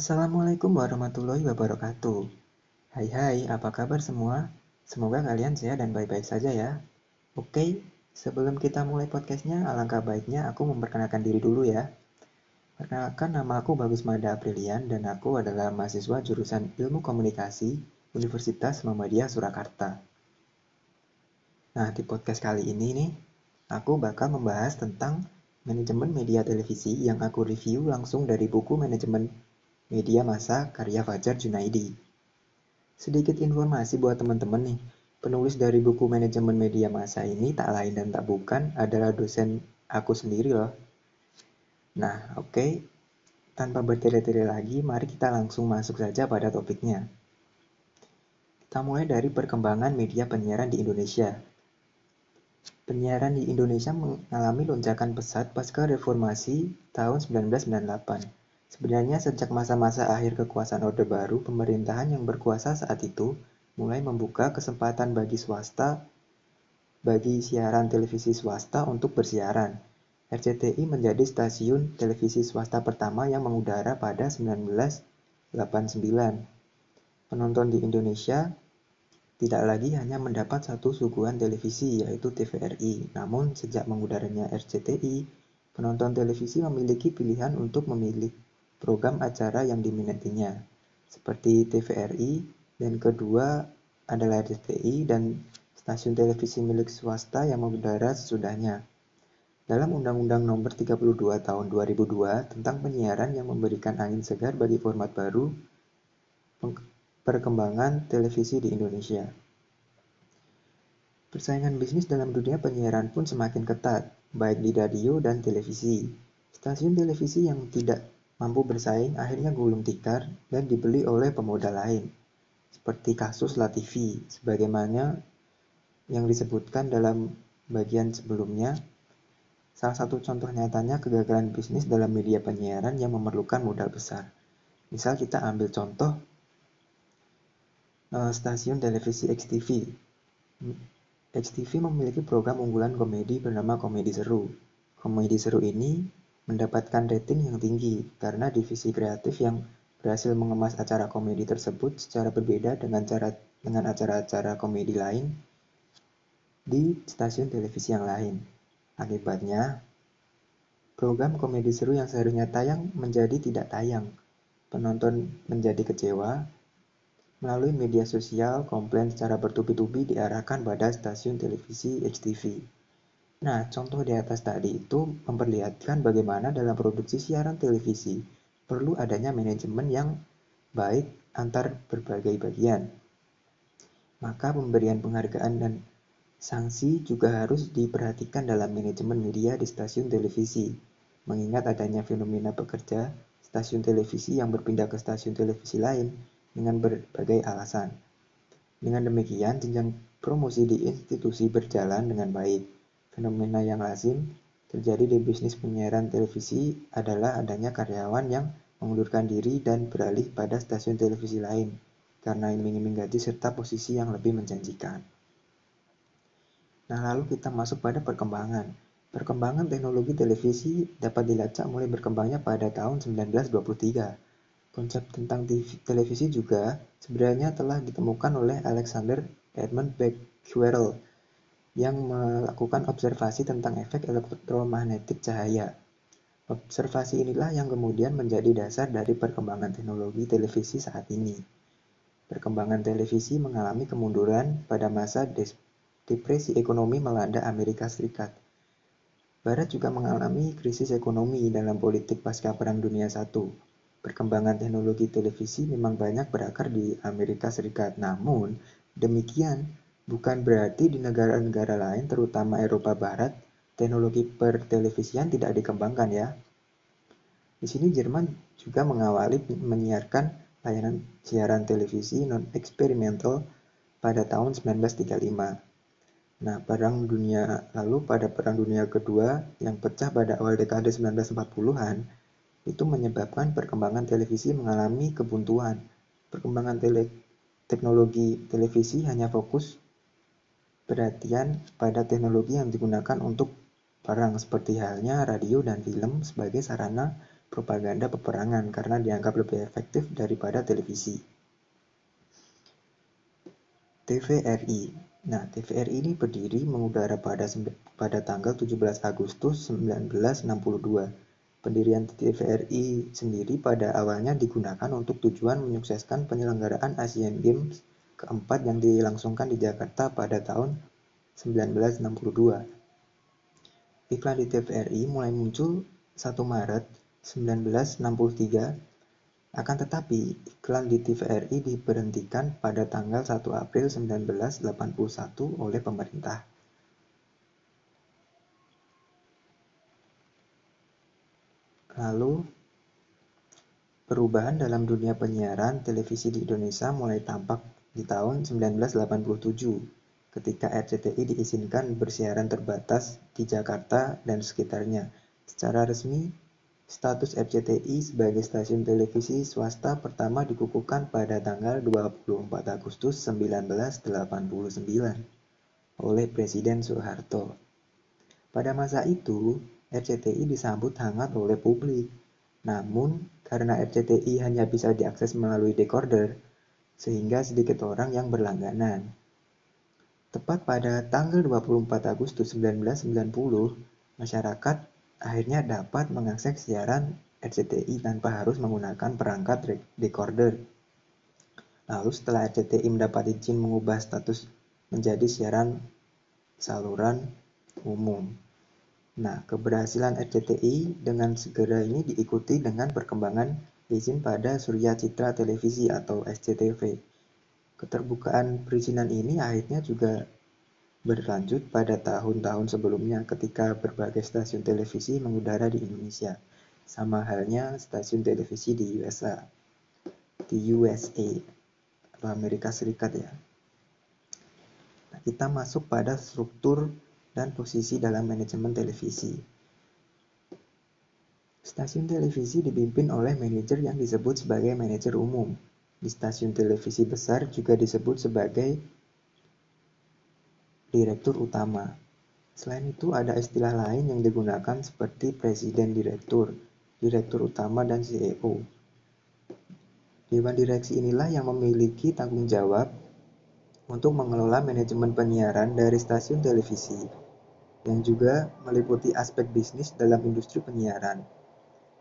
Assalamualaikum warahmatullahi wabarakatuh. Hai hai, apa kabar semua? Semoga kalian sehat dan baik-baik saja ya. Oke, sebelum kita mulai podcastnya, alangkah baiknya aku memperkenalkan diri dulu ya. Perkenalkan nama aku Bagus Mada Aprilian dan aku adalah mahasiswa jurusan Ilmu Komunikasi Universitas Muhammadiyah Surakarta. Nah, di podcast kali ini nih, aku bakal membahas tentang manajemen media televisi yang aku review langsung dari buku manajemen media masa karya Fajar Junaidi. Sedikit informasi buat teman-teman nih, penulis dari buku manajemen media masa ini tak lain dan tak bukan adalah dosen aku sendiri loh. Nah, oke, okay. tanpa bertele-tele lagi, mari kita langsung masuk saja pada topiknya. Kita mulai dari perkembangan media penyiaran di Indonesia. Penyiaran di Indonesia mengalami lonjakan pesat pasca reformasi tahun 1998 Sebenarnya sejak masa-masa akhir kekuasaan Orde Baru, pemerintahan yang berkuasa saat itu mulai membuka kesempatan bagi swasta bagi siaran televisi swasta untuk bersiaran. RCTI menjadi stasiun televisi swasta pertama yang mengudara pada 1989. Penonton di Indonesia tidak lagi hanya mendapat satu suguhan televisi yaitu TVRI, namun sejak mengudaranya RCTI, penonton televisi memiliki pilihan untuk memilih program acara yang diminatinya, seperti TVRI, dan kedua adalah RCTI dan stasiun televisi milik swasta yang mengudara sesudahnya. Dalam Undang-Undang Nomor 32 Tahun 2002 tentang penyiaran yang memberikan angin segar bagi format baru perkembangan televisi di Indonesia. Persaingan bisnis dalam dunia penyiaran pun semakin ketat, baik di radio dan televisi. Stasiun televisi yang tidak mampu bersaing akhirnya gulung tikar dan dibeli oleh pemodal lain, seperti kasus LaTV, sebagaimana yang disebutkan dalam bagian sebelumnya. Salah satu contoh nyatanya kegagalan bisnis dalam media penyiaran yang memerlukan modal besar. Misal kita ambil contoh eh, stasiun televisi XTV. XTV memiliki program unggulan komedi bernama Komedi Seru. Komedi Seru ini mendapatkan rating yang tinggi karena divisi kreatif yang berhasil mengemas acara komedi tersebut secara berbeda dengan cara dengan acara-acara komedi lain di stasiun televisi yang lain. Akibatnya, program komedi seru yang seharusnya tayang menjadi tidak tayang. Penonton menjadi kecewa. Melalui media sosial, komplain secara bertubi-tubi diarahkan pada stasiun televisi HTV. Nah, contoh di atas tadi itu memperlihatkan bagaimana dalam produksi siaran televisi perlu adanya manajemen yang baik antar berbagai bagian. Maka pemberian penghargaan dan sanksi juga harus diperhatikan dalam manajemen media di stasiun televisi. Mengingat adanya fenomena pekerja stasiun televisi yang berpindah ke stasiun televisi lain dengan berbagai alasan. Dengan demikian, jenjang promosi di institusi berjalan dengan baik. Fenomena yang lazim terjadi di bisnis penyiaran televisi adalah adanya karyawan yang mengundurkan diri dan beralih pada stasiun televisi lain karena iming-iming gaji serta posisi yang lebih menjanjikan. Nah, lalu kita masuk pada perkembangan. Perkembangan teknologi televisi dapat dilacak mulai berkembangnya pada tahun 1923. Konsep tentang televisi juga sebenarnya telah ditemukan oleh Alexander Edmund Becquerel yang melakukan observasi tentang efek elektromagnetik cahaya. Observasi inilah yang kemudian menjadi dasar dari perkembangan teknologi televisi saat ini. Perkembangan televisi mengalami kemunduran pada masa depresi ekonomi melanda Amerika Serikat. Barat juga mengalami krisis ekonomi dalam politik pasca Perang Dunia I. Perkembangan teknologi televisi memang banyak berakar di Amerika Serikat, namun demikian Bukan berarti di negara-negara lain, terutama Eropa Barat, teknologi pertelevisian tidak dikembangkan ya. Di sini Jerman juga mengawali menyiarkan layanan siaran televisi non-eksperimental pada tahun 1935. Nah, Perang Dunia lalu pada Perang Dunia Kedua yang pecah pada awal dekade 1940-an itu menyebabkan perkembangan televisi mengalami kebuntuan. Perkembangan tele teknologi televisi hanya fokus perhatian pada teknologi yang digunakan untuk perang seperti halnya radio dan film sebagai sarana propaganda peperangan karena dianggap lebih efektif daripada televisi. TVRI Nah, TVRI ini berdiri mengudara pada pada tanggal 17 Agustus 1962. Pendirian TVRI sendiri pada awalnya digunakan untuk tujuan menyukseskan penyelenggaraan Asian Games keempat yang dilangsungkan di Jakarta pada tahun 1962. Iklan di TVRI mulai muncul 1 Maret 1963 akan tetapi, iklan di TVRI diberhentikan pada tanggal 1 April 1981 oleh pemerintah. Lalu, perubahan dalam dunia penyiaran televisi di Indonesia mulai tampak di tahun 1987 ketika RCTI diizinkan bersiaran terbatas di Jakarta dan sekitarnya. Secara resmi, Status RCTI sebagai stasiun televisi swasta pertama dikukuhkan pada tanggal 24 Agustus 1989 oleh Presiden Soeharto. Pada masa itu, RCTI disambut hangat oleh publik. Namun, karena RCTI hanya bisa diakses melalui decoder, sehingga sedikit orang yang berlangganan. Tepat pada tanggal 24 Agustus 1990, masyarakat akhirnya dapat mengakses siaran RCTI tanpa harus menggunakan perangkat decoder. Lalu setelah RCTI mendapat izin mengubah status menjadi siaran saluran umum. Nah, keberhasilan RCTI dengan segera ini diikuti dengan perkembangan izin pada Surya Citra Televisi atau SCTV. Keterbukaan perizinan ini akhirnya juga berlanjut pada tahun-tahun sebelumnya ketika berbagai stasiun televisi mengudara di Indonesia, sama halnya stasiun televisi di USA, di USA atau Amerika Serikat ya. Nah, kita masuk pada struktur dan posisi dalam manajemen televisi. Stasiun televisi dipimpin oleh manajer yang disebut sebagai manajer umum. Di stasiun televisi besar juga disebut sebagai direktur utama. Selain itu ada istilah lain yang digunakan seperti presiden direktur, direktur utama, dan CEO. Dewan direksi inilah yang memiliki tanggung jawab untuk mengelola manajemen penyiaran dari stasiun televisi, yang juga meliputi aspek bisnis dalam industri penyiaran.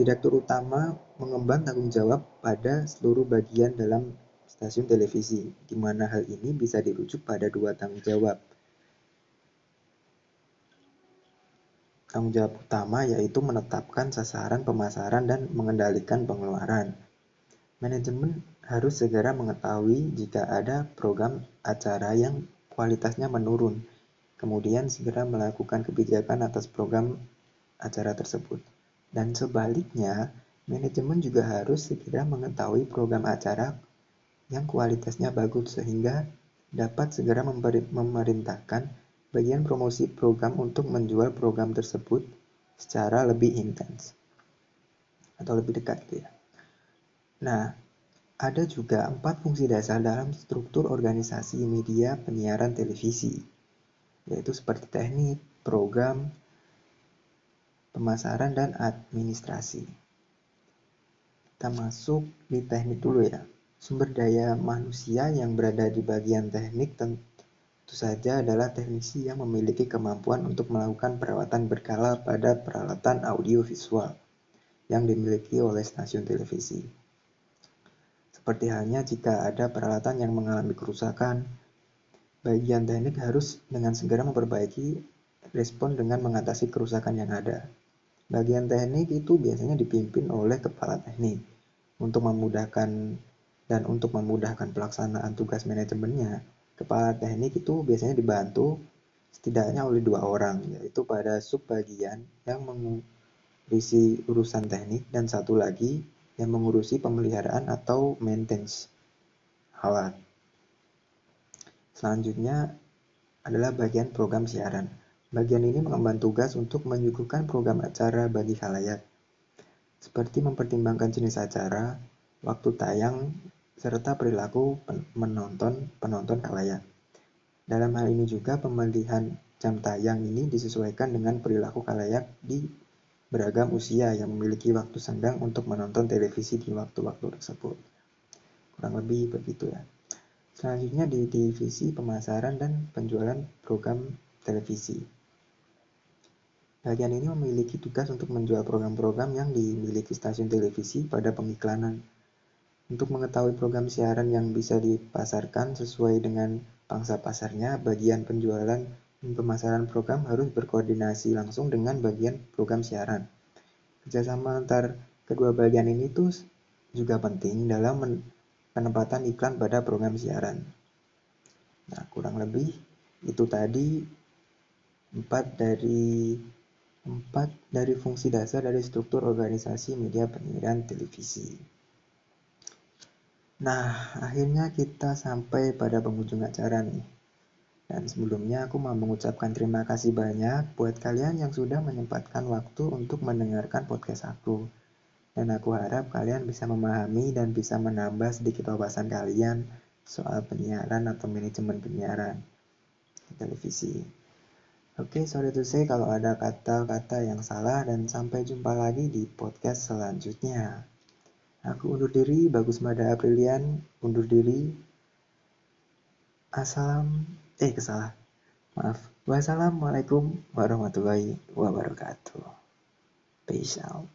Direktur utama mengemban tanggung jawab pada seluruh bagian dalam stasiun televisi, di mana hal ini bisa dirujuk pada dua tanggung jawab, Tanggung jawab utama yaitu menetapkan sasaran pemasaran dan mengendalikan pengeluaran. Manajemen harus segera mengetahui jika ada program acara yang kualitasnya menurun, kemudian segera melakukan kebijakan atas program acara tersebut. Dan sebaliknya, manajemen juga harus segera mengetahui program acara yang kualitasnya bagus sehingga dapat segera memerintahkan bagian promosi program untuk menjual program tersebut secara lebih intens atau lebih dekat gitu ya. Nah, ada juga empat fungsi dasar dalam struktur organisasi media penyiaran televisi, yaitu seperti teknik, program, pemasaran, dan administrasi. Kita masuk di teknik dulu ya. Sumber daya manusia yang berada di bagian teknik tentu saja adalah teknisi yang memiliki kemampuan untuk melakukan perawatan berkala pada peralatan audio visual yang dimiliki oleh stasiun televisi. Seperti halnya jika ada peralatan yang mengalami kerusakan, bagian teknik harus dengan segera memperbaiki respon dengan mengatasi kerusakan yang ada. Bagian teknik itu biasanya dipimpin oleh kepala teknik untuk memudahkan dan untuk memudahkan pelaksanaan tugas manajemennya Kepala teknik itu biasanya dibantu setidaknya oleh dua orang, yaitu pada sub bagian yang mengurusi urusan teknik dan satu lagi yang mengurusi pemeliharaan atau maintenance alat. Selanjutnya adalah bagian program siaran. Bagian ini mengemban tugas untuk menyuguhkan program acara bagi khalayak, seperti mempertimbangkan jenis acara, waktu tayang, serta perilaku menonton penonton kalayak. Dalam hal ini juga pemilihan jam tayang ini disesuaikan dengan perilaku kalayak di beragam usia yang memiliki waktu senggang untuk menonton televisi di waktu-waktu tersebut. Kurang lebih begitu ya. Selanjutnya di divisi pemasaran dan penjualan program televisi. Bagian ini memiliki tugas untuk menjual program-program yang dimiliki stasiun televisi pada pengiklanan. Untuk mengetahui program siaran yang bisa dipasarkan sesuai dengan pangsa pasarnya, bagian penjualan pemasaran program harus berkoordinasi langsung dengan bagian program siaran. Kerjasama antar kedua bagian ini tuh juga penting dalam penempatan iklan pada program siaran. Nah, kurang lebih itu tadi empat dari empat dari fungsi dasar dari struktur organisasi media penyiaran televisi. Nah, akhirnya kita sampai pada penghujung acara nih. Dan sebelumnya aku mau mengucapkan terima kasih banyak buat kalian yang sudah menyempatkan waktu untuk mendengarkan podcast aku. Dan aku harap kalian bisa memahami dan bisa menambah sedikit wawasan kalian soal penyiaran atau manajemen penyiaran televisi. Oke, sorry to say kalau ada kata-kata yang salah dan sampai jumpa lagi di podcast selanjutnya. Aku undur diri, Bagus Mada Aprilian, undur diri. Assalam eh kesalah maaf wassalamualaikum warahmatullahi wabarakatuh peace out